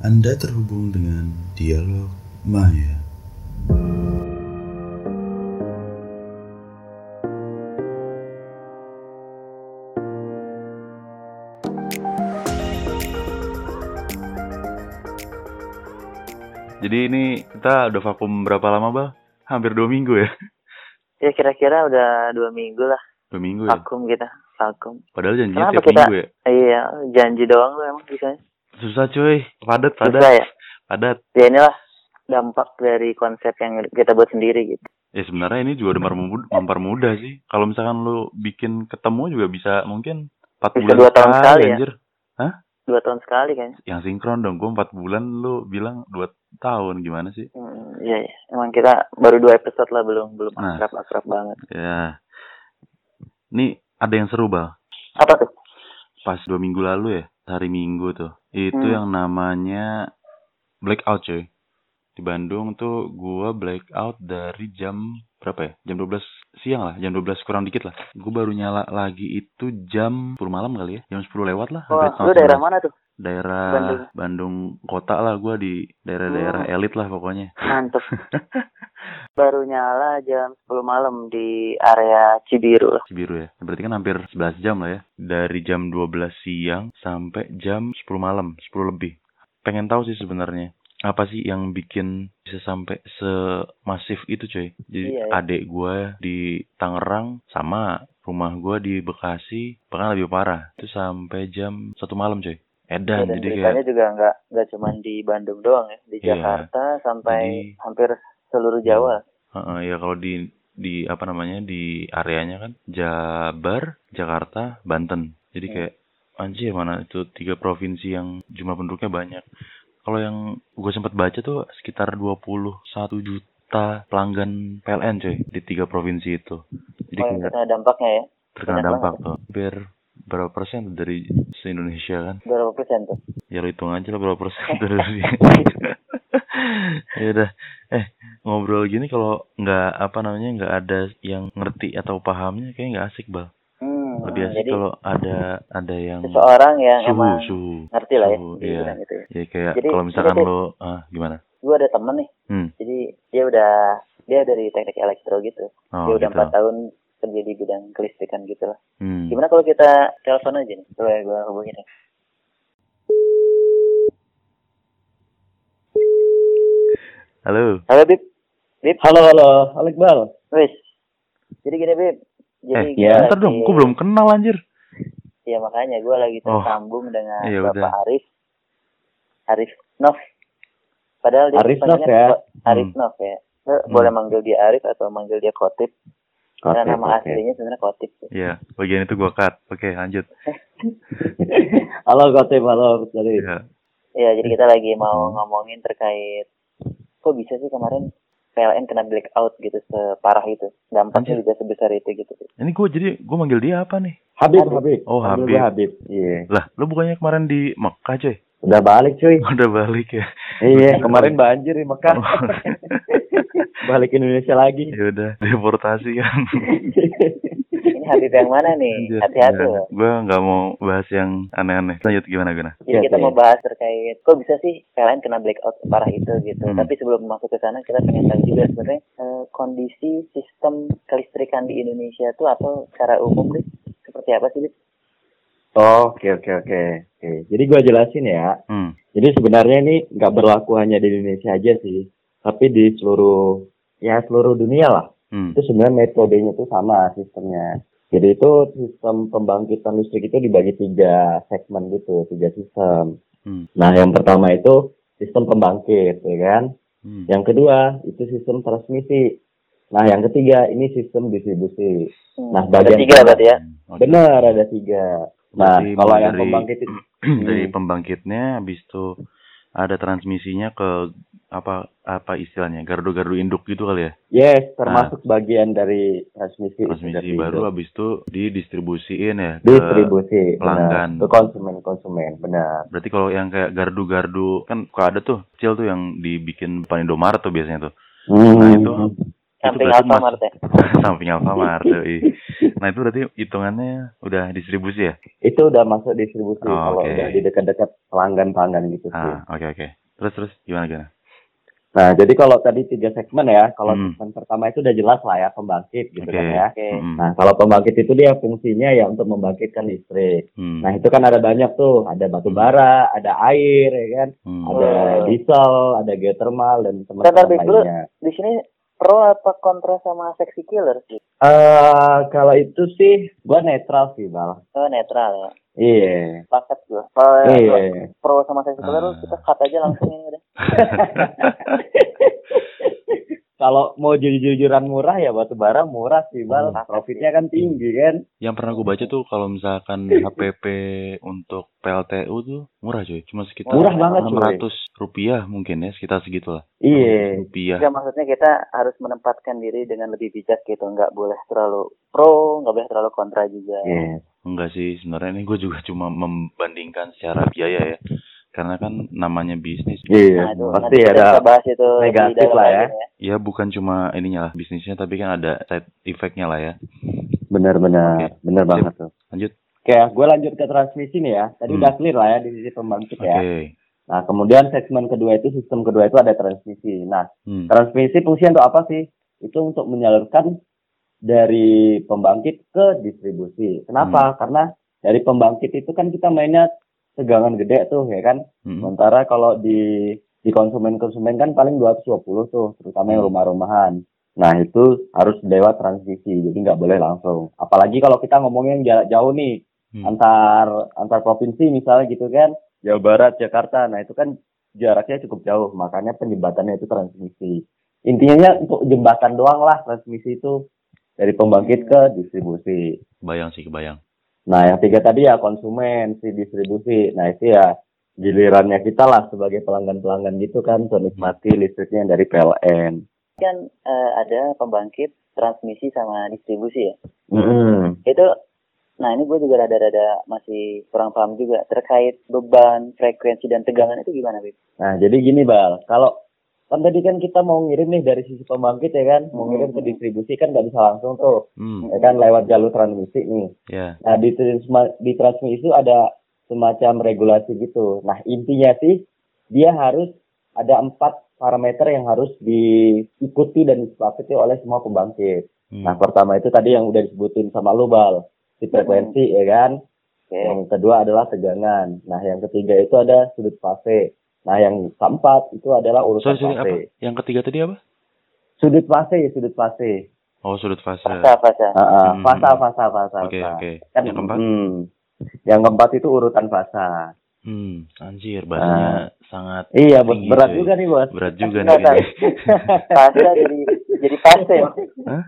Anda terhubung dengan Dialog Maya. Jadi ini kita udah vakum berapa lama, Bal? Hampir dua minggu ya? Ya kira-kira udah dua minggu lah Dua minggu ya? vakum kita vakum. Padahal janjinya Kenapa tiap kita- minggu ya? Iya janji doang lu emang bisa. Susah cuy, padat, padat, Susah ya. padat. Ya inilah dampak dari konsep yang kita buat sendiri gitu. Ya sebenarnya ini juga udah mempermudah, sih. Kalau misalkan lu bikin ketemu juga bisa mungkin 4 Bisa bulan dua tahun sekali ya? anjir. Dua tahun sekali kan. Yang sinkron dong, gua 4 bulan lu bilang 2 tahun gimana sih? Hmm, iya iya. Emang kita baru dua episode lah belum belum Nah. akrab akrab banget. Ya. Ini ada yang seru, Bal. Apa tuh? Pas dua minggu lalu ya, hari Minggu tuh. Itu Hmm. yang namanya blackout cuy. Di Bandung tuh gua blackout dari jam berapa ya? Jam 12 siang lah, jam 12 kurang dikit lah. Gua baru nyala lagi itu jam 10 malam kali ya. Jam 10 lewat lah. Wah, hampir lu daerah 11. mana tuh? Daerah Bandung. Bandung kota lah gua di daerah-daerah Hmm. elit lah pokoknya. Mantep. baru nyala jam 10 malam di area Cibiru lah. Cibiru ya. Berarti kan hampir 11 jam lah ya. Dari jam 12 siang sampai jam 10 malam, 10 lebih. Pengen tahu sih sebenarnya apa sih yang bikin bisa sampai semasif itu coy. Jadi Iya, iya. adik gue di Tangerang sama rumah gue di Bekasi bahkan lebih parah. Itu sampai jam satu malam coy. Edan dan jadi beritanya kayak juga nggak nggak cuma di Bandung doang ya, di Iya. Jakarta sampai Jadi- hampir seluruh Jawa. Heeh, ya kalau di di apa namanya di areanya kan Jabar, Jakarta, Banten. Jadi Hmm. kayak anjir mana itu tiga provinsi yang jumlah penduduknya banyak. Kalau yang gue sempat baca tuh sekitar 21 juta pelanggan PLN coy di tiga provinsi itu. Jadi Oh, kayak kena dampaknya ya. terkena dampak tuh. Hampir berapa persen dari se-Indonesia kan? Berapa persen tuh? Ya lo hitung aja lah berapa persen dari ya udah eh ngobrol gini kalau nggak apa namanya nggak ada yang ngerti atau pahamnya kayak nggak asik bal Hmm, lebih asik jadi kalau ada ada yang seseorang yang suhu emang suhu ngerti lah ya suhu, iya. bidang itu. ya. ya kayak Jadi- kalau misalkan jadi- lo ah gimana Gue ada temen nih, hmm jadi dia udah dia dari teknik elektro gitu. oh dia udah gitu empat tahun kerja di bidang kelistrikan gitu lah. hmm. Gimana kalau kita telepon aja nih? Coba gue hubungin ya. halo Halo Bib, Bib, Halo, halo, halo Iqbal. wis. Jadi gini Bib, jadi eh ya, bentar lagi- dong gue belum kenal anjir Iya makanya gue lagi Oh. tersambung dengan Iya, Bapak udah. Arif, Arif Nov. Padahal dia Arif Nov panggilnya ya? Arif Hmm. Nov ya. Lo boleh manggil dia Arif atau manggil dia Kotip. Karena Oke, nama oke. aslinya sebenarnya Kotip. ya bagian itu gue cut oke lanjut halo Kotip, halo dari ya Iya, jadi kita lagi mau ngomongin terkait kok bisa sih kemarin PLN kena blackout gitu separah itu. Dampaknya juga sebesar itu gitu. ini gue jadi gue manggil dia apa nih Habib, Habib. Habib. Oh, Habib. gua Habib. Iya. lah lo bukannya kemarin di Mekah coy Udah balik cuy. udah balik ya iya, kemarin banjir di Mekah. Oh. balik Indonesia lagi. ya udah deportasi kan Ini Habib yang mana nih? Hati-hati loh. gue nggak mau bahas yang aneh-aneh lanjut gimana gimana Jadi Oke, kita oke. mau bahas terkait kok bisa sih PLN kena blackout separah itu gitu. Hmm. Tapi sebelum masuk ke sana kita pengen tahu juga sebenarnya eh, kondisi sistem kelistrikan di Indonesia itu atau secara umum deh seperti apa sih? Oke, oke, oke. Oke. Jadi gua jelasin ya. hmm Jadi sebenarnya ini nggak berlaku hanya di Indonesia aja sih, tapi di seluruh ya seluruh dunia lah. hmm Itu sebenarnya metodenya itu sama sistemnya. Jadi itu sistem pembangkitan listrik itu dibagi tiga segmen gitu, tiga sistem. hmm Nah, yang pertama itu sistem pembangkit, ya kan? hmm Yang kedua itu sistem transmisi. Nah, yang ketiga ini sistem distribusi. Hmm, Nah, ada bagian tiga tengah- berarti ya. Benar ada tiga. Nah, Berarti kalau yang dari- pembangkit itu dari Hmm. pembangkitnya habis itu ada transmisinya ke apa apa istilahnya gardu-gardu induk gitu kali ya yes termasuk bagian dari transmisi. transmisi baru itu. habis itu didistribusiin ya ke distribusi pelanggan. benar. ke konsumen-konsumen, benar. berarti kalau yang kayak gardu-gardu kan kok ada tuh kecil tuh yang dibikin depan Indomaret tuh biasanya tuh Hmm. Nah, itu Samping berarti mas- Alfamart ya. samping Alfamart nah itu berarti hitungannya udah distribusi ya Itu udah masuk distribusi Oh, kalau oke. udah di dekat-dekat pelanggan-pelanggan gitu sih. ah oke oke terus terus gimana gimana Nah, jadi kalau tadi tiga segmen ya, kalau Hmm. segmen pertama itu udah jelas lah ya pembangkit gitu oke kan ya. Oke. Mm-mm. Nah, kalau pembangkit itu dia fungsinya ya untuk membangkitkan listrik. Hmm. Nah, itu kan ada banyak tuh, ada batu bara, ada air ya kan, Hmm. ada Oh. diesel, ada geothermal dan teman-teman dulu. lainnya. Di sini pro apa kontra sama sexy killer sih? Eh, kalau itu sih gua netral sih, Bal. Oh, netral ya. Iya. Paket gua. Kalau Iya. pro sama sexy killer Ah. kita cut aja langsung ini udah. Kalau mau jujur-jujuran murah ya batu bara murah sih, Bal. Hmm. Profitnya kan tinggi kan. yang pernah gue baca tuh kalau misalkan HPP untuk PLTU tuh murah cuy cuma sekitar Murah banget, cuy. 600 rupiah mungkin ya sekitar segitulah Iya. rupiah Ya maksudnya kita harus menempatkan diri dengan lebih bijak gitu, nggak boleh terlalu pro, nggak boleh terlalu kontra juga. Iya. Enggak sih, sebenarnya ini gue juga cuma membandingkan secara biaya ya. Karena kan namanya bisnis. Iya. itu Pasti ada bahas itu negatif lah ya. lagi Ya bukan cuma ininya lah bisnisnya, tapi kan ada side effect-nya lah ya. benar-benar Oke. benar Sip. banget tuh. Lanjut. Oke, gue lanjut ke transmisi nih ya. Tadi Hmm. udah clear lah ya di sisi pembangkit Oke. ya. Nah, kemudian segmen kedua itu sistem kedua itu ada transmisi. Nah, Hmm. transmisi fungsinya untuk apa sih? Itu untuk menyalurkan dari pembangkit ke distribusi. Kenapa? Karena dari pembangkit itu kan kita mainnya tegangan gede tuh ya kan. Hmm. Sementara kalau di di konsumen-konsumen kan paling 220 tuh, terutama yang Hmm. rumah-rumahan. Nah, itu harus lewat transmisi, jadi nggak boleh langsung. Apalagi kalau kita ngomongin jarak jauh nih, Hmm. antar antar provinsi misalnya gitu kan, Jawa Barat, Jakarta. Nah, itu kan jaraknya cukup jauh, makanya penjembatannya itu transmisi. Intinya untuk jembatan doang lah transmisi itu dari pembangkit ke distribusi. Kebayang sih, kebayang. Nah, yang tiga tadi ya konsumen, si distribusi. Nah, itu ya gilirannya kita lah sebagai pelanggan-pelanggan gitu kan, untuk nikmati listriknya dari PLN. Kan eh, ada pembangkit, transmisi sama distribusi ya. Mm-mm. Itu Nah ini gue juga rada-rada masih kurang paham juga terkait beban, frekuensi dan tegangan itu gimana, Bib? Nah, jadi gini, Bal. Kalau kan tadi kan kita mau ngirim nih dari sisi pembangkit ya kan, mau ngirim ke distribusi kan nggak bisa langsung tuh, Hmm. ya kan lewat jalur transmisi nih. Ya. Nah, di, di transmisi itu ada semacam regulasi gitu. Nah, intinya sih dia harus ada empat parameter yang harus diikuti dan disepakati oleh semua pembangkit. Hmm. Nah, pertama itu tadi yang udah disebutin sama lu, Bal. Si frekuensi, ya kan? Oke. Yang kedua adalah tegangan. Nah, yang ketiga itu ada sudut fase. Nah, yang keempat itu adalah urutan Sorry, sorry, apa? fase. Yang ketiga tadi apa? Sudut fase, sudut fase. Oh, sudut fase. Fasa, fasa. Ah, ah, Hmm. fasa, fasa, fasa. Oke, fasa. oke. Kan, Yang keempat? hmm. yang keempat itu urutan fasa. Hmm, anjir, bahasanya sangat Iya, tinggi, Berat cuy. juga nih, bos. Berat juga nih. Fasa jadi jadi fase. Hah?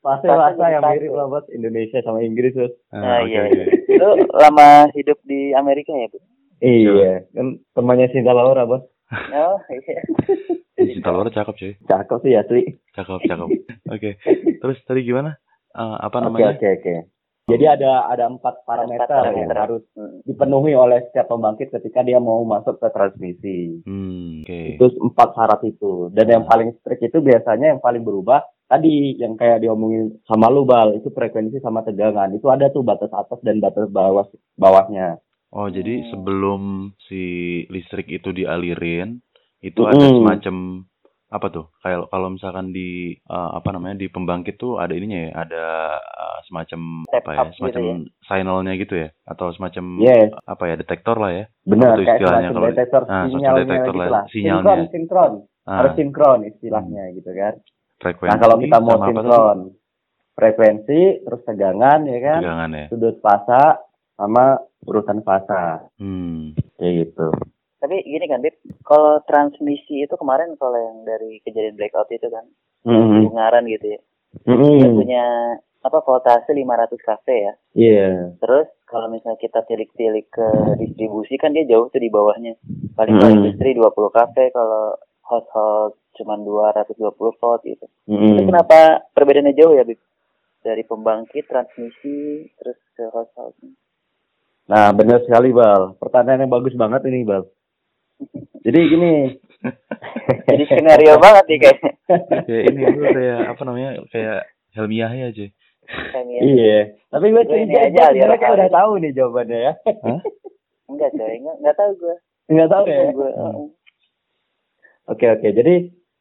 Fase jadi yang fase. mirip lah, bos. Indonesia sama Inggris, bos. Ah, Nah, oke, iya. oke. Lu lama hidup di Amerika ya, Bib? Iya, kan temannya Sinta Laura, bos. Oh, iya. Cinta Laura cakep cuy. Cakep sih asli. Cakep, cakep. Oke. Terus tadi gimana? Eh, apa Oke, namanya? oke, oke. Jadi ada ada empat parameter, Empat yang parameter. harus Hmm. dipenuhi oleh setiap pembangkit ketika dia mau masuk ke transmisi. Hmm, oke. Itu empat syarat itu. Dan yang paling strict itu biasanya yang paling berubah tadi yang kayak diomongin sama lu bal itu frekuensi sama tegangan itu ada tuh batas atas dan batas bawah bawahnya. Oh, jadi Hmm. sebelum si listrik itu dialirin, itu ada Mm-mm. semacam apa tuh? Kayak kalau misalkan di eh, apa namanya di pembangkit tuh ada ininya ya, ada eh, semacam Step apa ya, gitu semacam signalnya gitu ya, atau semacam Yes, apa ya detektor lah ya? benar kayak istilahnya kalau- detektor Ah, semacam sinyalnya detektor gitu lah, lah. sinyalnya. Sinkron, sinkron. Ah, Harus sinkron istilahnya gitu kan. frekuensi. Nah, kalau kita mau sinkron frekuensi terus tegangan ya kan, Tegangan ya. sudut fasa sama urutan fasa Hmm. kayak gitu. Tapi gini kan, Bib, kalau transmisi itu kemarin kalau yang dari kejadian blackout itu kan. Ungaran gitu ya. Mm-mm. Dia punya apa voltase 500 kV ya. Iya. Terus kalau misalnya kita tilik-tilik ke distribusi kan dia jauh tuh di bawahnya. Paling kalau Hmm. industri 20 kV, kalau household cuman 220 volt gitu. Itu Mm-mm. kenapa perbedaannya jauh ya, Bib? Dari pembangkit, transmisi, terus ke household. Nah, benar sekali, Bal. Pertanyaan yang bagus banget ini, Bal. Jadi gini, Jadi skenario banget nih kayaknya. kayak ini gue kayak apa namanya kayak Helmi Yahya aja Kayaknya. Iya. Tapi gue curiga aja, mereka udah tahu nih jawabannya ya. Hah? Enggak coy, enggak, enggak tahu gue. Nggak tahu ya. Gue, Hmm. Oke oke. Jadi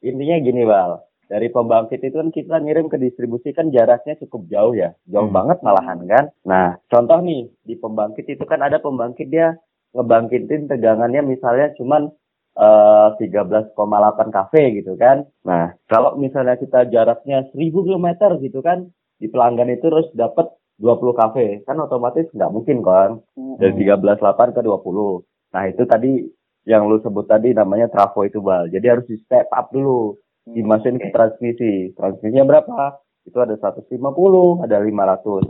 intinya gini Bal. Dari pembangkit itu kan kita ngirim ke distribusi kan jaraknya cukup jauh ya. Jauh Hmm. banget malahan kan. Nah contoh nih di pembangkit itu kan ada pembangkit dia ngebangkitin tegangannya misalnya cuman eh 13,8 kV gitu kan. Nah kalau misalnya kita jaraknya 1000 km gitu kan di pelanggan itu terus dapat 20 kV kan otomatis nggak mungkin kan Hmm. dari 13,8 ke 20. Nah, itu tadi yang lu sebut tadi namanya trafo itu, Bal. Jadi harus di step up dulu, dimasukin ke Oke. transmisi. Transmisinya berapa? Itu ada 150, ada 500.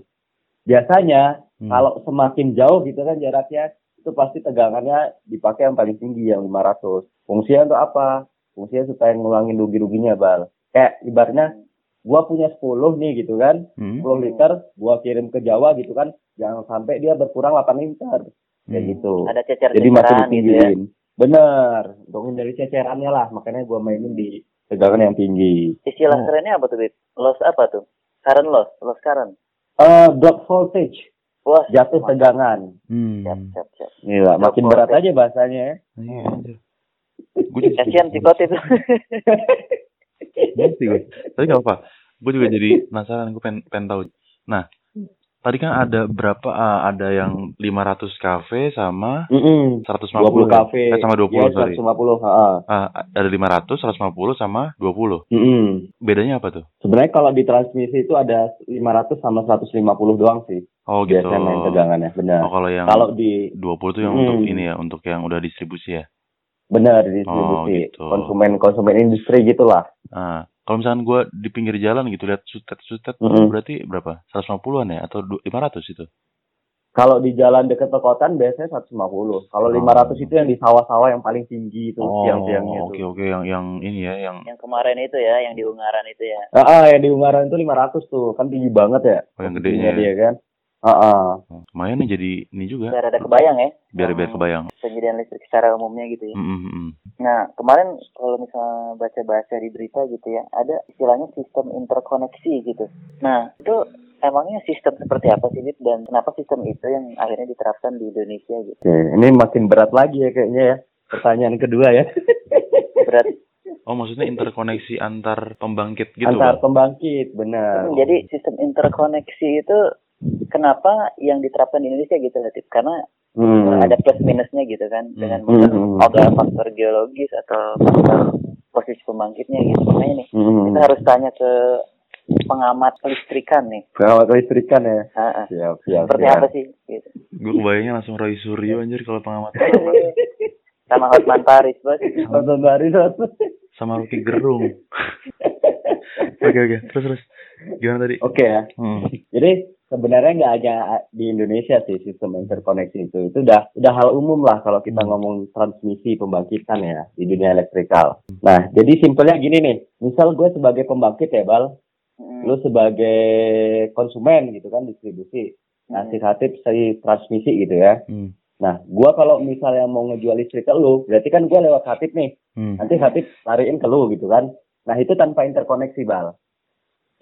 Biasanya Hmm. kalau semakin jauh gitu kan jaraknya, itu pasti tegangannya dipakai yang paling tinggi, yang 500. Fungsinya untuk apa? Fungsinya supaya ngulangin rugi-ruginya, Bal. Kayak ibaratnya, gua punya 10 nih gitu kan, Hmm. 10 liter, gua kirim ke Jawa gitu kan, jangan sampai dia berkurang 8 liter. Kayak Hmm. gitu. Ada cecer Jadi masih ceceran gitu ya. ditinggiin. Bener. Untuk menghindari cecerannya lah. Makanya gua mainin di tegangan yang tinggi. Istilah Oh. kerennya apa tuh, Bib? Loss apa tuh? Current loss, loss current. Eh, drop voltage. Wah, Jatuh mantap. tegangan. Hmm. Siap, siap, siap. Gila, makin berat voltage. aja bahasanya ya. Iya, anjir. Gue juga Kasihan Cikot itu. Gue. Tapi gak apa. Gue juga jadi penasaran. Gue pengen, pengen tahu. Nah, tadi kan ada berapa? ah, ada yang 500 kafe sama Mm 150 20 ya? kafe. Eh, sama 20 Ya, sorry. 150. heeh. Ah, ada 500, 150 sama 20. Mm-mm. Bedanya apa tuh? Sebenarnya kalau di transmisi itu ada 500 sama 150 doang sih. Oh gitu. Biasanya main tegangannya. Benar. Oh, kalau yang Kalau di 20 tuh yang Hmm. untuk ini ya, untuk yang udah distribusi ya. benar di distribusi Oh, gitu. konsumen konsumen industri gitulah. Nah, kalau misalkan gue di pinggir jalan gitu lihat sutet-sutet Mm-mm. berarti berapa? 150-an ya atau du- 500 itu? Kalau di jalan dekat perkotaan biasanya 150. Kalau Oh. 500 itu yang di sawah-sawah yang paling tinggi itu Oh, tiang-tiangnya oke itu. oke yang yang ini ya, yang yang kemarin itu ya, yang di Ungaran itu ya. Ah, ah, yang di Ungaran itu 500 tuh. Kan tinggi banget ya. oh, yang gedenya. dia kan. Ah. Oh, Lumayan nih jadi ini juga Biar ada kebayang ya. biar biar Hmm. kebayang. Penyediaan listrik secara umumnya gitu ya. Mm, mm, mm. Nah, kemarin kalau misalnya baca-baca di berita gitu ya, ada istilahnya sistem interkoneksi gitu. Nah, itu emangnya sistem seperti apa sih, Bib? Dan kenapa sistem itu yang akhirnya diterapkan di Indonesia gitu? Oke, ini makin berat lagi ya kayaknya ya. Pertanyaan kedua ya. Berat. Oh, maksudnya interkoneksi antar pembangkit gitu. Antar Bang? pembangkit, benar. Hmm, Jadi sistem interkoneksi itu kenapa yang diterapkan di Indonesia gitu, Latif? Karena Hmm. ada plus minusnya gitu kan dengan Hmm, hmm, ada faktor geologis atau faktor posisi pembangkitnya gitu. Makanya nih Hmm. kita harus tanya ke pengamat kelistrikan nih. Pengamat kelistrikan ya. Ah, ah. Siap, siap. Seperti siap. apa sih? Gitu. Gue kebayangnya langsung Roy Suryo anjir kalau pengamat Sama Hotman Paris, bos. Dari satu. sama Rocky Gerung. Oke oke, terus terus. Gimana tadi? Oke ya. Hmm. Jadi sebenarnya nggak hanya di Indonesia sih sistem interkoneksi itu. Itu udah udah hal umum lah kalau kita Hmm. ngomong transmisi pembangkitan ya di dunia elektrikal. Nah, jadi simpelnya gini nih. Misal gue sebagai pembangkit ya, Bal. Hmm. Lu sebagai konsumen gitu kan distribusi. Ngasih hatip si transmisi gitu ya. Hmm. Nah, gua kalau misalnya mau ngejual listrik ke lu, berarti kan gua lewat hatip nih. Hmm. Nanti hatip lariin ke lu gitu kan. Nah, itu tanpa interkoneksi, Bal.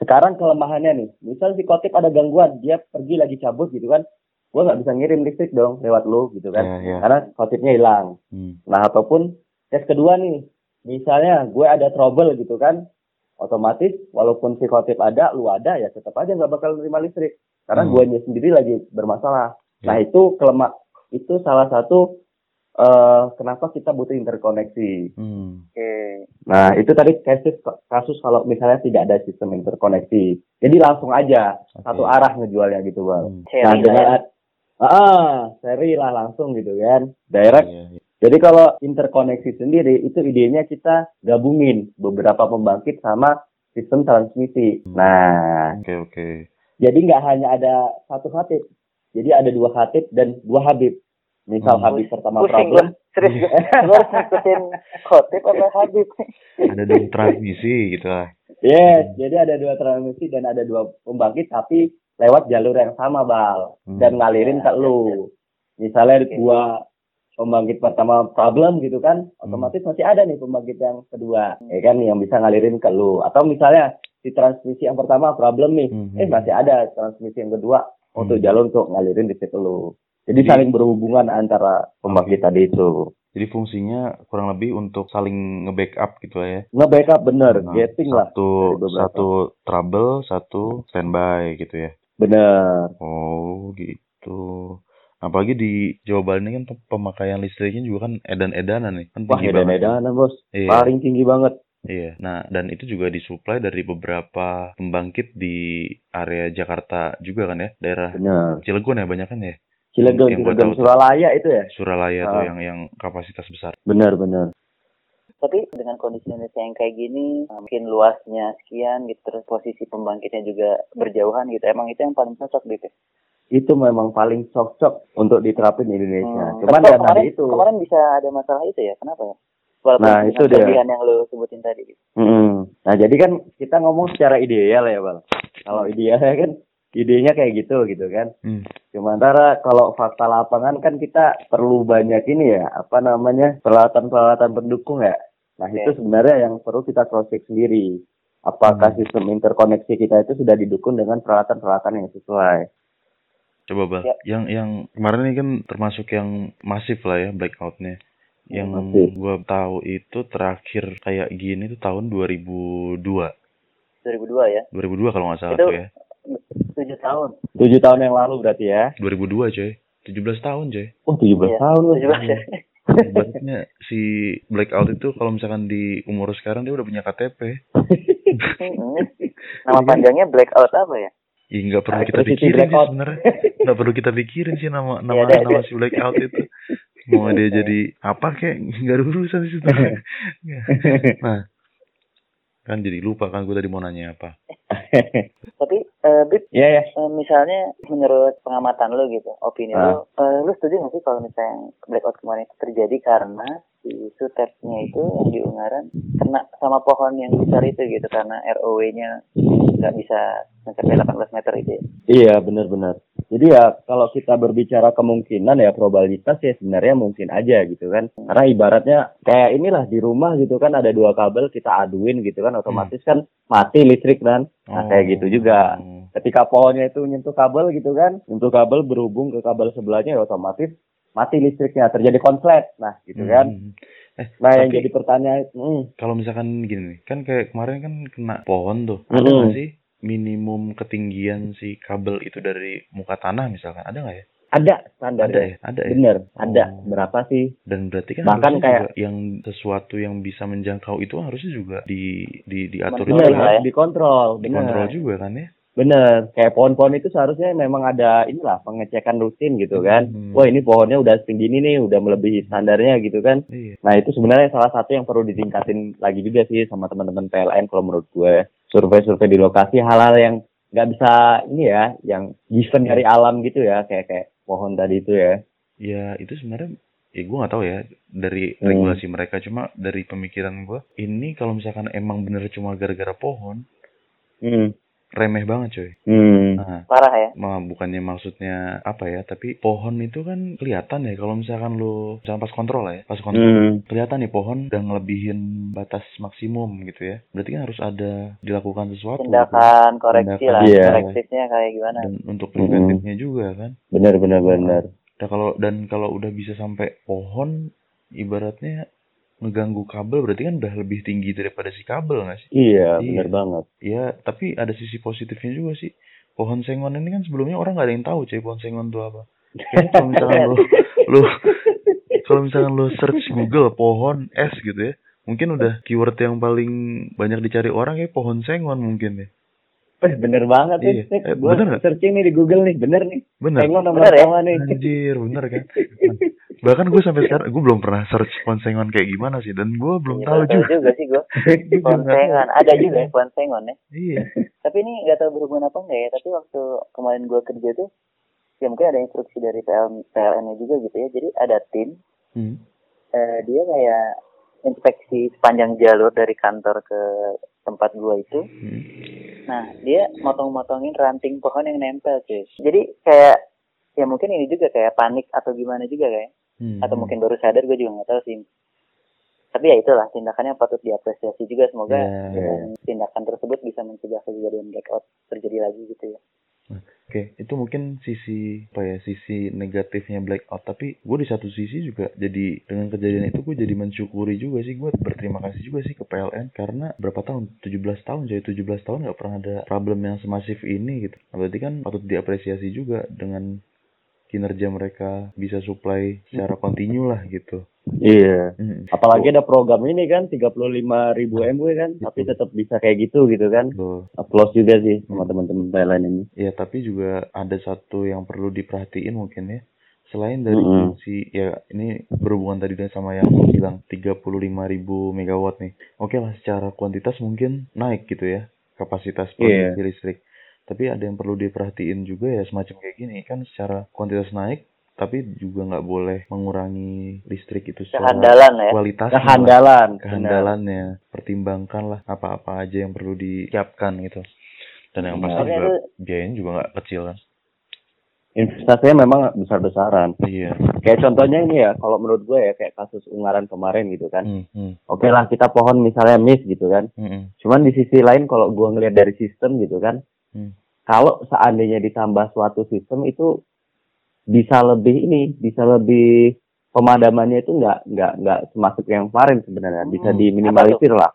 Sekarang kelemahannya nih, misal si kotip ada gangguan, dia pergi lagi cabut gitu kan. Gua nggak bisa ngirim listrik dong lewat lu gitu kan. Ya, ya. Karena kotipnya hilang. Hmm. Nah, ataupun tes kedua nih, misalnya gue ada trouble gitu kan, otomatis walaupun si kotip ada, lu ada ya tetap aja nggak bakal nerima listrik. Karena Hmm. guanya sendiri lagi bermasalah. Nah, Ya. itu kelemah itu salah satu eh kenapa kita butuh interkoneksi. Hmm. Oke. Nah, itu tadi kasus kasus kalau misalnya tidak ada sistem interkoneksi. Jadi langsung aja Oke. satu arah ngejualnya gitu, Bang. Hmm. Nah, lah dengan ya. ah, seri lah langsung gitu kan. Direct Iya, iya. jadi kalau interkoneksi sendiri itu idenya kita gabungin beberapa pembangkit sama sistem transmisi. Hmm. Nah, Oke oke. jadi nggak hanya ada satu hatip, jadi ada dua hatip dan dua habib. Misal Hmm. habib pertama Pusing problem, gua. Serius. Gua harus ngikutin khotib apa Habib. Ada dong transmisi gitu lah. yes, jadi ada dua transmisi dan ada dua pembangkit tapi lewat jalur yang sama bal Hmm. dan ngalirin ke lu. Misalnya Oke. gua pembangkit pertama problem gitu kan, otomatis masih ada nih pembangkit yang kedua, ya kan yang bisa ngalirin ke lu. Atau misalnya di transmisi yang pertama problem nih, Mhm. eh masih ada transmisi yang kedua untuk Hmm. jalur untuk ngalirin listrik ke lu. Jadi Jadi- saling berhubungan antara pembangkit tadi itu. Jadi fungsinya kurang lebih untuk saling nge-backup gitu lah ya. Nge-backup bener, Nah, getting lah. satu satu trouble, satu standby gitu ya. Bener. Oh, gitu. Apalagi di Jawa Bali ini kan pe- pemakaian listriknya juga kan edan-edanan nih. Kan Wah, edan-edanan bos. Iya. Paling tinggi banget. Iya. Nah, dan itu juga disuplai dari beberapa pembangkit di area Jakarta juga kan ya. Daerah Bener. Cilegon ya banyak kan ya. Cilegon, Yang Cilegon. Suralaya itu ya? Suralaya tuh Ah. yang yang kapasitas besar. Bener, bener. Tapi dengan kondisi Indonesia yang kayak gini, mungkin luasnya sekian gitu, terus posisi pembangkitnya juga berjauhan gitu. Emang itu yang paling cocok gitu. Itu memang paling cocok untuk diterapin di Indonesia. Hmm. Cuman Tapi ya kemarin, itu. kemarin bisa ada masalah itu ya, kenapa ya? Walaupun Nah, itu dia. yang lo sebutin tadi. Gitu. Mm-mm. Nah, jadi kan kita ngomong secara ideal ya, Bang. Kalau idealnya kan idenya kayak gitu gitu kan. Hmm. Sementara kalau fakta lapangan kan kita perlu banyak ini ya, apa namanya, peralatan-peralatan pendukung ya. Nah, Oke. itu sebenarnya yang perlu kita cross check sendiri. Apakah Hmm. sistem interkoneksi kita itu sudah didukung dengan peralatan-peralatan yang sesuai? Coba Bal, Ya. yang yang kemarin ini kan termasuk yang masif lah ya blackoutnya. Yang Masif. gua tahu itu terakhir kayak gini tuh tahun 2002. 2002 ya. 2002 kalau nggak salah Itu- tuh ya. 7 tahun. Tujuh tahun yang lalu berarti ya? 2002 coy. 17 tahun coy. Oh, 17 Iya, tahun loh. 17 ya. Ibaratnya si blackout itu kalau misalkan di umur sekarang dia udah punya KTP. Hmm. Nama panjangnya blackout apa ya? Ya nggak perlu kita Electricity pikirin sih sebenarnya. Nggak perlu kita pikirin sih nama nama Iya, nama si blackout itu. Mau dia jadi apa kek nggak ada urusan di situ. nah, kan jadi lupa kan gue tadi mau nanya apa. Tapi eh Bib, Iya ya. eh, misalnya menurut pengamatan lo gitu, opini Ah. lo, eh, lo setuju nggak sih kalau misalnya blackout kemarin itu terjadi karena si sutepnya itu yang di Ungaran kena sama pohon yang besar itu gitu karena ROW-nya nggak bisa mencapai 18 meter itu ya. Iya benar-benar. Jadi ya kalau kita berbicara kemungkinan ya probabilitas ya sebenarnya mungkin aja gitu kan. Karena ibaratnya kayak inilah di rumah gitu kan ada dua kabel kita aduin gitu kan otomatis kan mati listrik kan. Nah kayak gitu juga. Oh. Ketika pohonnya itu nyentuh kabel gitu kan, nyentuh kabel berhubung ke kabel sebelahnya ya otomatis mati listriknya terjadi konslet. Nah gitu kan. Hmm. Eh, Nah yang jadi pertanyaan, hmm, kalau misalkan gini nih, kan kayak kemarin kan kena pohon tuh. Ada Mm-mm. nggak sih minimum ketinggian si kabel itu dari muka tanah misalkan? Ada nggak ya? ada standar Ada ya, ada ya. Bener, ada. Oh. Berapa sih? Dan berarti kan Bahkan kayak- yang sesuatu yang bisa menjangkau itu harusnya juga di di diatur Betul, Bener, juga, lah harus ya. dikontrol. Bener. dikontrol juga kan ya. Bener, kayak pohon-pohon itu seharusnya memang ada inilah pengecekan rutin gitu kan. Hmm. Wah ini pohonnya udah setinggi ini nih, udah melebihi standarnya gitu kan. Iya. Nah itu sebenarnya salah satu yang perlu ditingkatin lagi juga sih sama teman-teman PLN kalau menurut gue. Survei-survei di lokasi hal-hal yang nggak bisa ini ya, yang given dari alam gitu ya, kayak kayak pohon tadi itu ya. Ya itu sebenarnya ya gue nggak tahu ya dari Hmm. regulasi mereka cuma dari pemikiran gue ini kalau misalkan emang bener cuma gara-gara pohon Hmm. Remeh banget coy. Hmm. Nah, Parah ya. mah bukannya maksudnya apa ya tapi pohon itu kan kelihatan ya kalau misalkan lu misalkan pas kontrol lah ya pas kontrol Hmm. kelihatan nih pohon udah ngelebihin batas maksimum gitu ya berarti kan harus ada dilakukan sesuatu gitu. Tindakan koreksi Tindakan, lah, iya. korektifnya kayak gimana. dan untuk preventifnya juga kan Bener bener bener. dan kalau dan kalau udah bisa sampai pohon ibaratnya ngeganggu kabel berarti kan udah lebih tinggi daripada si kabel nggak sih Iya, Iya. bener banget. ya tapi ada sisi positifnya juga sih pohon sengon ini kan sebelumnya orang nggak ada yang tahu cuy pohon sengon itu apa Kayaknya kalau misalkan lu lu kalau misalkan lu search Google pohon es gitu ya mungkin udah keyword yang paling banyak dicari orang ya pohon sengon mungkin ya Eh, bener banget Iya. nih. Eh, Gue searching nih di Google nih, bener nih. bener Sengon nomor Bener ya? nih. Anjir, bener kan? Bahkan gue sampai sekarang, gue belum pernah search pohon sengon kayak gimana sih, dan gue belum Iya, tahu juga. juga sih gue. Gua juga Pohon nggak tahu. sengon. Ada juga ya pohon sengon ya. Iya. Tapi ini nggak tahu berhubungan apa enggak ya. Tapi waktu kemarin gue kerja tuh, ya mungkin ada instruksi dari PL, PLN-nya juga gitu ya. Jadi ada tim, Hmm. eh, dia kayak inspeksi sepanjang jalur dari kantor ke tempat gua itu. Hmm. Nah, dia motong-motongin ranting pohon yang nempel, cuy. Jadi kayak ya mungkin ini juga kayak panik atau gimana juga kayak. Hmm. atau mungkin baru sadar gue juga nggak tahu sih tapi ya itulah tindakannya patut diapresiasi juga semoga Ya. dengan tindakan tersebut bisa mencegah kejadian blackout terjadi lagi gitu ya Oke, itu mungkin sisi apa ya sisi negatifnya blackout. Tapi gue di satu sisi juga jadi dengan kejadian itu gue jadi mensyukuri juga sih gue berterima kasih juga sih ke PLN karena berapa tahun 17 tahun jadi 17 tahun nggak pernah ada problem yang semasif ini gitu. Berarti kan patut diapresiasi juga dengan kinerja mereka bisa supply secara kontinu lah gitu. Iya. Mm. Apalagi ada program ini kan 35 ribu MW kan, tapi tetap bisa kayak gitu gitu kan. Tuh. Applause juga sih sama teman-teman PLN ini. Ya tapi juga ada satu yang perlu diperhatiin mungkin ya. Selain dari Mm-mm. fungsi ya ini berhubungan tadi dengan sama yang bilang 35.000 megawatt nih. Oke lah secara kuantitas mungkin naik gitu ya kapasitas Iya. produksi listrik. Tapi ada yang perlu diperhatiin juga ya semacam kayak gini kan secara kuantitas naik tapi juga nggak boleh mengurangi listrik itu secara kehandalan ya kualitasnya. lah. Kehandalan. kehandalannya pertimbangkanlah apa-apa aja yang perlu disiapkan gitu dan yang pasti juga itu- biayanya juga nggak kecil kan Investasinya memang besar-besaran. iya Kayak contohnya ini ya, kalau menurut gue ya kayak kasus Ungaran kemarin gitu kan. Hmm, hmm, Oke lah kita pohon misalnya miss gitu kan. hmm, hmm. Cuman di sisi lain kalau gua ngelihat dari sistem gitu kan, Hmm. Kalau seandainya ditambah suatu sistem itu bisa lebih ini, bisa lebih pemadamannya itu nggak nggak nggak semasuk yang kemarin sebenarnya, bisa Hmm. diminimalisir lah.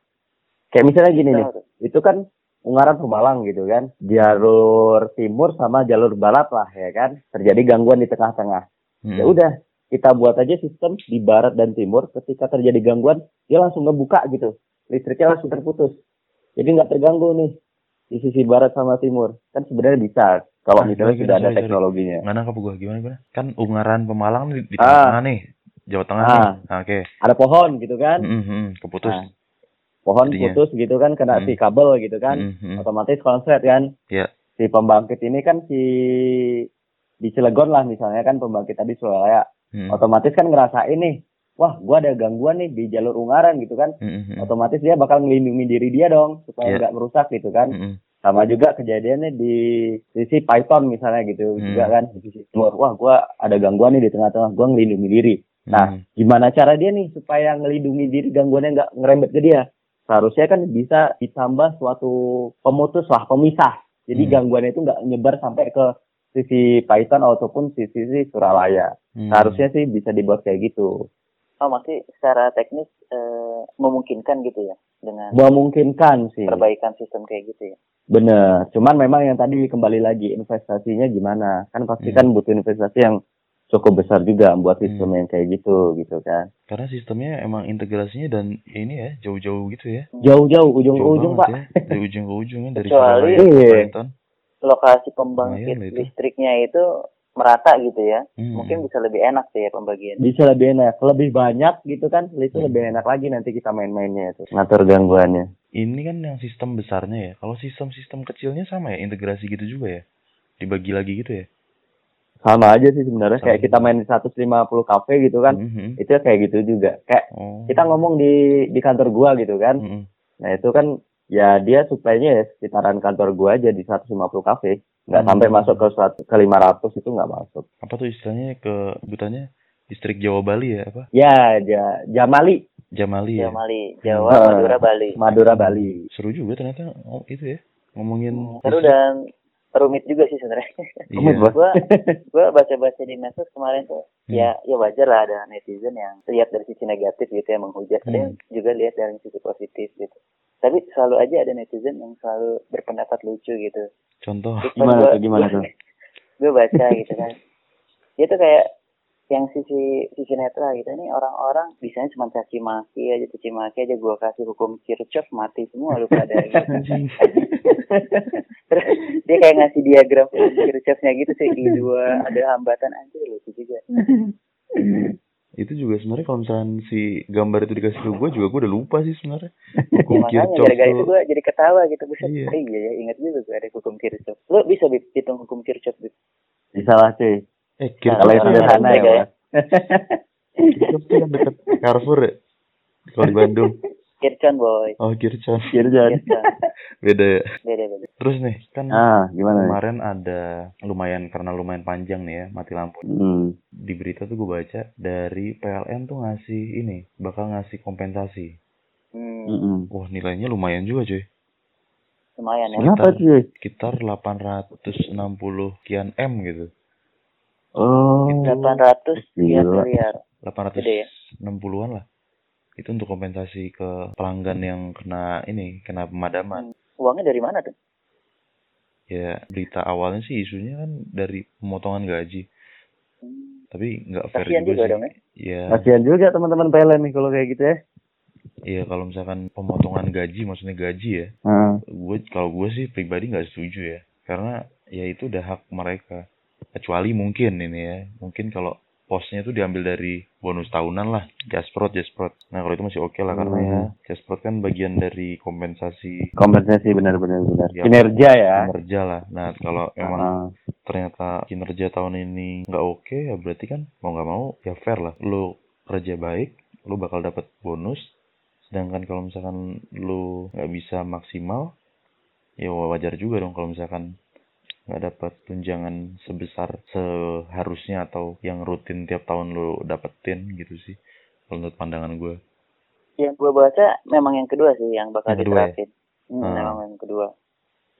Kayak misalnya gini nih, itu kan Ungaran Pemalang gitu kan, jalur timur sama jalur barat lah ya kan, terjadi gangguan di tengah-tengah. Hmm. Ya udah, kita buat aja sistem di barat dan timur, ketika terjadi gangguan, dia langsung ngebuka gitu, listriknya langsung terputus. Jadi nggak terganggu nih di sisi barat sama timur. Kan sebenarnya bisa kalau Ah, misalnya sudah ada sorry, sorry. teknologinya. nggak nangkap gua gimana gimana kan Ungaran Pemalang di, di Ah. tengah-tengah nih Jawa Tengah Ah. nih Nah, oke Ada pohon gitu kan, Hmm, hmm, keputus Nah, pohon Jadinya. putus gitu kan, kena Hmm. si kabel gitu kan, Hmm, hmm. otomatis konslet kan. ya Si pembangkit ini kan si di Cilegon lah misalnya kan pembangkit tadi Surabaya, Hmm. otomatis kan ngerasain nih, wah gua ada gangguan nih di jalur Ungaran gitu kan. Hmm, hmm, hmm. otomatis dia bakal melindungi diri dia dong supaya Iya. nggak merusak gitu kan Hmm, hmm. sama juga kejadiannya di sisi Python misalnya gitu Hmm. juga kan di sisi timur wah gua ada gangguan nih di tengah-tengah gua ngelindungi diri nah Hmm. gimana cara dia nih supaya ngelindungi diri gangguannya nggak ngerembet ke dia seharusnya kan bisa ditambah suatu pemutus lah pemisah jadi Hmm. gangguannya itu nggak nyebar sampai ke sisi Python ataupun sisi, sisi Suralaya Hmm. seharusnya sih bisa dibuat kayak gitu oh maksudnya secara teknis eh, memungkinkan gitu ya dengan memungkinkan sih perbaikan sistem kayak gitu ya Bener, cuman memang yang tadi kembali lagi investasinya gimana? Kan pasti Hmm. kan butuh investasi yang cukup besar juga buat sistem Hmm. yang kayak gitu gitu kan. karena sistemnya emang integrasinya dan ini ya jauh-jauh gitu ya Jauh-jauh ujung ke ujung pak. ya. dari ujung ke ujung ya dari Kecuali- Iya. Lokasi pembangkit listriknya itu merata gitu ya Hmm. mungkin bisa lebih enak sih ya pembagian Bisa lebih enak, lebih banyak gitu kan? Itu Hmm. lebih enak lagi nanti kita main-mainnya itu. Ngatur gangguannya. ini kan yang sistem besarnya ya. Kalau sistem-sistem kecilnya sama ya, integrasi gitu juga ya. Dibagi lagi gitu ya. Sama aja sih sebenarnya kayak kita main di 150 kafe gitu kan. Mhm. Itu kayak gitu juga. Kayak Oh. kita ngomong di di kantor gua gitu kan. Mhm. Nah itu kan ya dia suplainya ya sekitaran kantor gua aja di 150 kafe. Nggak Hmm. sampai masuk ke 100, ke 500 itu nggak masuk. Apa tuh istilahnya ke sebutannya distrik Jawa Bali ya apa? Ya, ja, Jamali, Jamali ya. Jawa Mali Jawa Hmm. Madura Bali Madura, Bali. Seru juga ternyata oh, itu ya. Ngomongin seru dan rumit juga sih sebenarnya Iya. Rumit, Bos. gua gua baca-baca di medsos kemarin tuh Hmm. ya ya wajar lah ada netizen yang lihat dari sisi negatif gitu ya menghujat ada Hmm. yang juga lihat dari sisi positif gitu tapi selalu aja ada netizen yang selalu berpendapat lucu gitu Contoh. Terus Gimana gua- tuh, gimana tuh? gue baca gitu kan dia tuh kayak yang sisi sisi netral gitu ini orang-orang bisanya cuma caci maki aja caci maki aja gua kasih hukum Kirchhoff mati semua lu pada gitu. Terus dia kayak ngasih diagram Kirchhoff-nya gitu sih di dua ada hambatan aja lucu juga itu juga sebenarnya kalau misalnya si gambar itu dikasih ke gue juga gue udah lupa sih sebenarnya. Ya, Hukum makanya Kirchhoff gara-gara itu gue jadi ketawa gitu Buset, Iya. iya. iya ya ingat juga gue ada hukum Kirchhoff lu bisa hitung hukum Kirchhoff? Bisa lah cuy. Eh, Nah, Kalau Kirchhoff yang Kirchhoff sederhana ya, ya. Kirchhoff tuh yang deket Carrefour ya. Kalau di Bandung. Kircon boy. Oh, Kircon. Kirjan. Kircon. Beda ya. Beda beda. Terus nih, kan Ah, gimana nih? kemarin ada lumayan karena lumayan panjang nih ya mati lampu. Hmm. Di berita tuh gue baca dari PLN tuh ngasih ini, bakal ngasih kompensasi. Hmm. Wah, nilainya lumayan juga, cuy. lumayan ya. Kenapa cuy? Sekitar 860 kian M gitu. Oh. 800 ya Gila. miliar. 860 Gede ya? 60-an lah. Itu untuk kompensasi ke pelanggan yang kena ini, kena pemadaman. Uangnya dari mana tuh? Ya, berita awalnya sih isunya kan dari pemotongan gaji. Hmm. Tapi nggak fair juga, juga sih. dong ya. Iya, Kasihan juga teman-teman PLN nih kalau kayak gitu ya. iya kalau misalkan pemotongan gaji, maksudnya gaji ya. Ah. Gue kalau gue sih pribadi nggak setuju ya, karena ya itu udah hak mereka. Kecuali mungkin ini ya, mungkin kalau posnya tuh diambil dari bonus tahunan lah, jasprot, jasprot. Nah kalau itu masih oke lah karena Hmm. ya jasprot kan bagian dari kompensasi Kompensasi benar-benar benar. Ya. Kinerja ya. kinerja lah. Nah kalau emang Ah. ternyata kinerja tahun ini nggak oke ya berarti kan mau nggak mau ya fair lah lu kerja baik lu bakal dapat bonus sedangkan kalau misalkan lu nggak bisa maksimal ya wajar juga dong kalau misalkan nggak dapat tunjangan sebesar seharusnya atau yang rutin tiap tahun lu dapetin gitu sih kalau menurut pandangan gue Yang gue baca memang yang kedua sih yang bakal Yang kedua ya? diterapin. Hmm, Hmm. Memang yang kedua.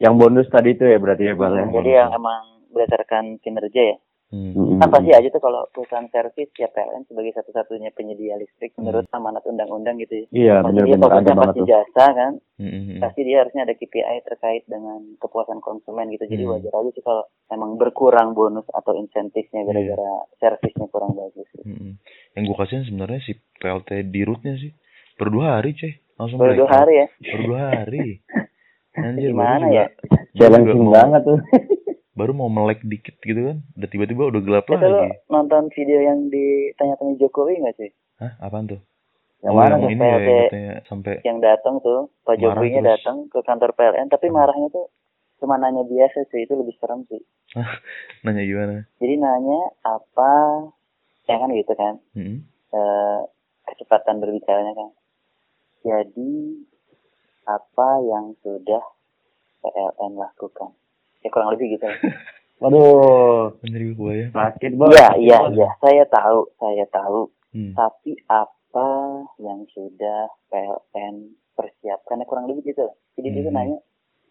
Yang bonus tadi itu ya berarti ya Bang ya. Jadi yang emang berdasarkan kinerja ya. Hmm. Kan pasti aja tuh kalau perusahaan servis ya PLN sebagai satu-satunya penyedia listrik menurut amanat undang-undang gitu ya. Iya Pasti dia benar-benar ada fokusnya pasti tuh. jasa kan. Hmm, hmm, hmm. Pasti dia harusnya ada KPI terkait dengan kepuasan konsumen gitu. Jadi Hmm. wajar aja sih kalau emang berkurang bonus atau insentifnya Iya. gara-gara servisnya kurang bagus. Hmm, hmm. yang gue kasihin sebenarnya si PLT di rootnya sih baru dua hari cuy langsung Baru dua hari ya. baru dua hari anjir Gimana ya? Challenging banget tuh. Baru mau melek dikit gitu kan udah tiba-tiba udah gelap Itu lagi nonton video yang ditanya-tanya Jokowi nggak sih? hah apaan tuh Yang oh, mana yang ini ya katanya sampai Yang datang tuh, Pak Jokowinya datang ke kantor PLN, tapi marahnya tuh cuma nanya biasa sih, itu lebih serem sih. nanya gimana Jadi nanya apa, ya kan gitu kan, Hmm. eh, kecepatan berbicaranya kan. Jadi apa yang sudah PLN lakukan? Ya kurang lebih gitu. Waduh. anjir gue ya Sakit banget. Iya, iya, iya. Saya tahu, saya tahu. hmm. Tapi apa yang sudah PLN persiapkan? Ya, kurang lebih gitu. Jadi dia tuh Hmm. nanya,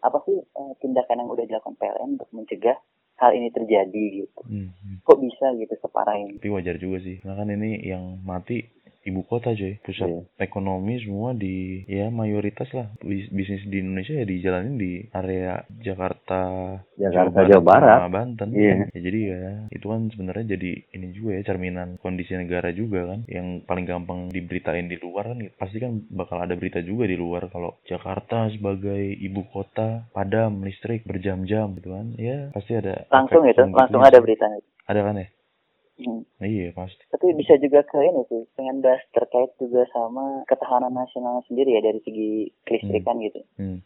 apa sih eh, tindakan yang udah dilakukan PLN untuk mencegah hal ini terjadi gitu? Hmm. hmm. Kok bisa gitu separah ini? tapi wajar juga sih karena kan ini yang mati ibu kota coy pusat Iya. ekonomi semua di ya mayoritas lah Bis- bisnis di Indonesia ya dijalanin di area Jakarta Jakarta Jawa Barat. sama Banten Iya. ya jadi ya itu kan sebenarnya jadi ini juga ya cerminan kondisi negara juga kan yang paling gampang diberitain di luar kan pasti kan bakal ada berita juga di luar kalau Jakarta sebagai ibu kota padam listrik berjam-jam gitu kan ya pasti ada Langsung itu, yang langsung ada beritanya. ada kan ya Hmm. iya pasti Tapi bisa juga ke ini sih, pengen bahas terkait juga sama ketahanan nasional sendiri ya dari segi kelistrikan gitu. hmm.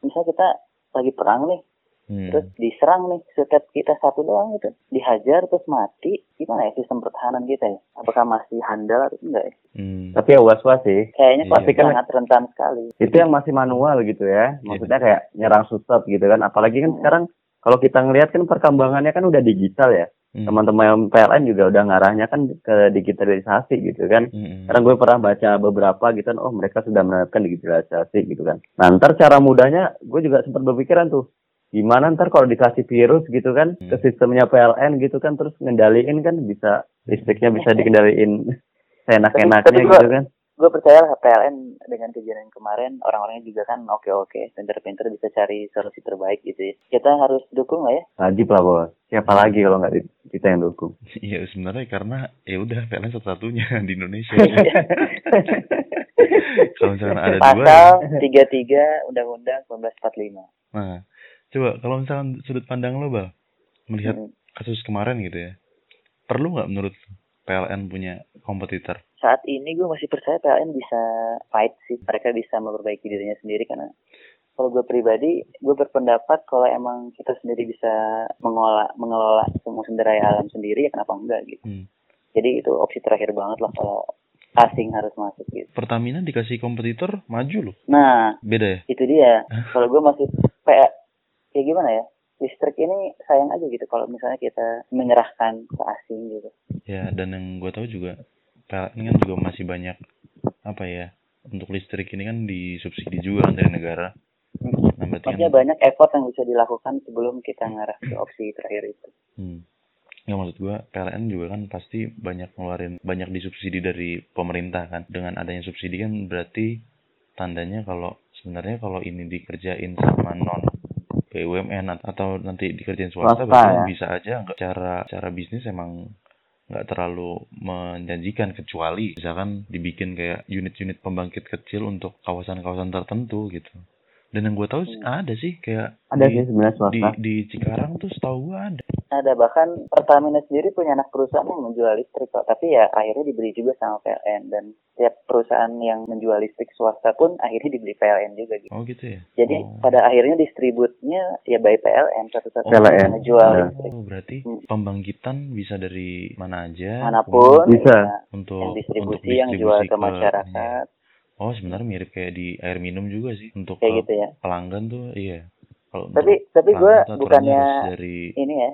Misal kita lagi perang nih, Hmm. terus diserang nih, setiap kita satu doang gitu, dihajar terus mati, gimana ya sistem pertahanan kita ya? Apakah masih handal atau enggak ya? Hmm. Tapi ya was-was sih. Kayaknya Iya. pasti Kan- sangat rentan sekali. Itu yang masih manual gitu ya. Maksudnya kayak nyerang susut gitu kan. Apalagi kan Hmm. sekarang kalau kita ngelihat kan perkembangannya kan udah digital ya. Hmm. Teman-teman PLN juga udah ngarahnya kan ke digitalisasi gitu kan. Hmm. Karena gue pernah baca beberapa gitu kan, oh mereka sudah menerapkan digitalisasi gitu kan. Nah ntar cara mudahnya, gue juga sempat berpikiran tuh, gimana ntar kalau dikasih virus gitu kan, Hmm. ke sistemnya PLN gitu kan, terus ngendaliin kan bisa, listriknya bisa dikendaliin seenak-enaknya gitu kan. Gue percaya lah PLN dengan kejadian kemarin, orang-orangnya juga kan oke-oke, pinter-pinter bisa cari solusi terbaik gitu ya. Kita harus dukung lah ya. Wajib lah bos. Siapa lagi kalau nggak kita yang dukung. Iya sebenarnya karena ya udah PLN satu-satunya di Indonesia. kalau misalkan ada dua, Pasal ya. 33 Undang-Undang 1945. nah coba kalau misalkan sudut pandang lo bal melihat Hmm. kasus kemarin gitu ya, perlu nggak menurut PLN punya kompetitor? Saat ini gue masih percaya PLN bisa fight sih. Mereka bisa memperbaiki dirinya sendiri karena kalau gue pribadi, gue berpendapat kalau emang kita sendiri bisa mengelola mengelola semua sumber daya alam sendiri, ya kenapa enggak gitu. Hmm. Jadi itu opsi terakhir banget lah kalau asing harus masuk gitu. Pertamina dikasih kompetitor maju loh. Nah, Beda ya? itu dia. Kalau gue masih kayak kayak gimana ya? Listrik ini sayang aja gitu kalau misalnya kita menyerahkan ke asing gitu. Ya, dan yang gue tahu juga PLN kan juga masih banyak apa ya? Untuk listrik ini kan disubsidi juga kan dari negara. Nah, berarti Maksudnya kan banyak effort yang bisa dilakukan sebelum kita ngarah ke opsi terakhir itu. hmm. Ya maksud gua PLN juga kan pasti banyak ngeluarin banyak disubsidi dari pemerintah kan. Dengan adanya subsidi kan berarti tandanya kalau sebenarnya kalau ini dikerjain sama non BUMN at- atau nanti dikerjain swasta, Swasta, berarti kan ya. bisa aja nggak cara cara bisnis emang nggak terlalu menjanjikan kecuali misalkan dibikin kayak unit-unit pembangkit kecil untuk kawasan-kawasan tertentu gitu. Dan yang gue tahu sih Hmm. ada sih kayak Ada di, sih sebenarnya di swasta. di Cikarang tuh setahu gue ada. Ada bahkan Pertamina sendiri punya anak perusahaan yang menjual listrik kok, tapi ya akhirnya dibeli juga sama PLN dan setiap perusahaan yang menjual listrik swasta pun akhirnya dibeli PLN juga gitu. Oh gitu ya. Jadi Oh. pada akhirnya distributnya ya by PLN satu-satu PLN, yang menjual ya. listrik Oh, berarti Hmm. pembangkitan bisa dari mana aja mana pun Bisa. ya, untuk yang distribusi untuk yang jual distribusi ke masyarakat Oh, sebenarnya mirip kayak di air minum juga sih untuk kayak gitu ya. pelanggan tuh iya. Kalau Tapi tapi gue bukannya dari ini ya,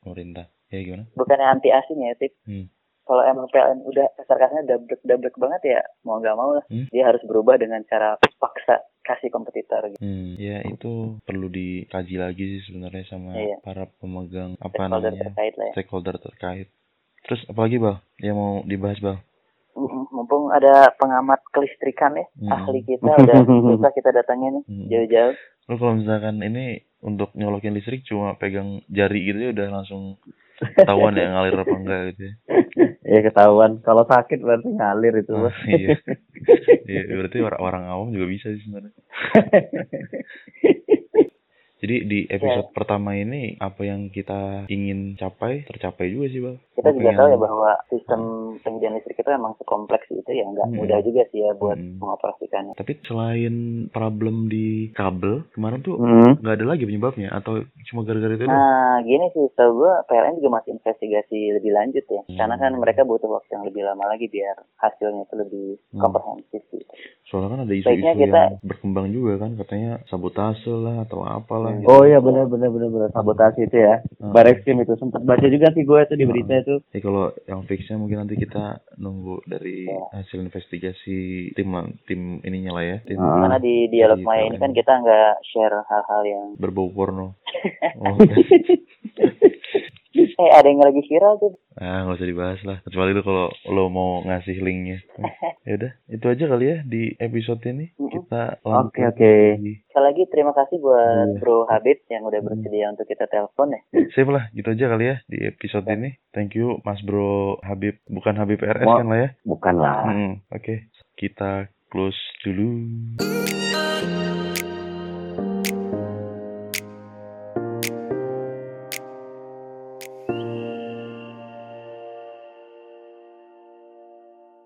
pemerintah. Ya gimana? bukannya anti asing ya, Tip. Hmm. Kalau emang PLN udah kasar-kasarnya dablek dablek banget ya mau nggak mau lah Hmm. dia harus berubah dengan cara paksa kasih kompetitor gitu. Hmm, ya itu perlu dikaji lagi sih sebenarnya sama Iya. para pemegang apa Stakeholder namanya terkait lah ya. stakeholder terkait. Terus apalagi bal? Yang mau dibahas bal? Mumpung ada pengamat kelistrikan ya, Hmm. ahli kita udah bisa kita datangin nih Hmm. jauh-jauh. Lu kalau misalkan ini untuk nyolokin listrik cuma pegang jari gitu ya udah langsung ketahuan ya ngalir apa enggak gitu ya. Ya ketahuan. Kalau sakit berarti ngalir itu. Ah, Bos. iya. Iya, berarti orang, orang awam juga bisa sih sebenarnya. Jadi di episode pertama ini apa yang kita ingin capai tercapai juga sih bang. Kita juga tahu ya bahwa sistem penyediaan listrik itu emang sekompleks itu ya nggak Hmm. mudah juga sih ya buat Hmm. mengoperasikannya. Tapi selain problem di kabel kemarin tuh Hmm. nggak ada lagi penyebabnya atau cuma gara-gara itu? Nah, gini sih, setahu gue PLN juga masih investigasi lebih lanjut ya. Hmm. Karena kan mereka butuh waktu yang lebih lama lagi biar hasilnya itu lebih Hmm. komprehensif gitu. Soalnya kan ada isu-isu kita- yang berkembang juga kan katanya sabotase lah atau apalah. Hmm. Gitu. Oh iya benar benar benar benar sabotase itu ya. Hmm. Barreskrim itu sempat baca juga sih gue itu di berita itu. Ya kalau yang fixnya mungkin nanti kita nunggu dari Ya. hasil investigasi tim tim ininya lah ya, tim Ah. Karena di dialog Di Maya ini kan kita nggak share hal-hal yang berbau porno. Oh, eh ada yang lagi viral tuh. ah nggak usah dibahas lah. Kecuali lu kalau lo mau ngasih linknya. ya udah, itu aja kali ya di episode ini. Kita Oke lanjut oke. lagi. Sekali lagi terima kasih buat Iya. Bro Habib yang udah bersedia untuk kita telepon ya. Sip lah, gitu aja kali ya di episode ini. Thank you Mas Bro Habib, bukan Habib RS Wah. kan lah ya. Bukan lah. Hmm, Oke, kita close dulu.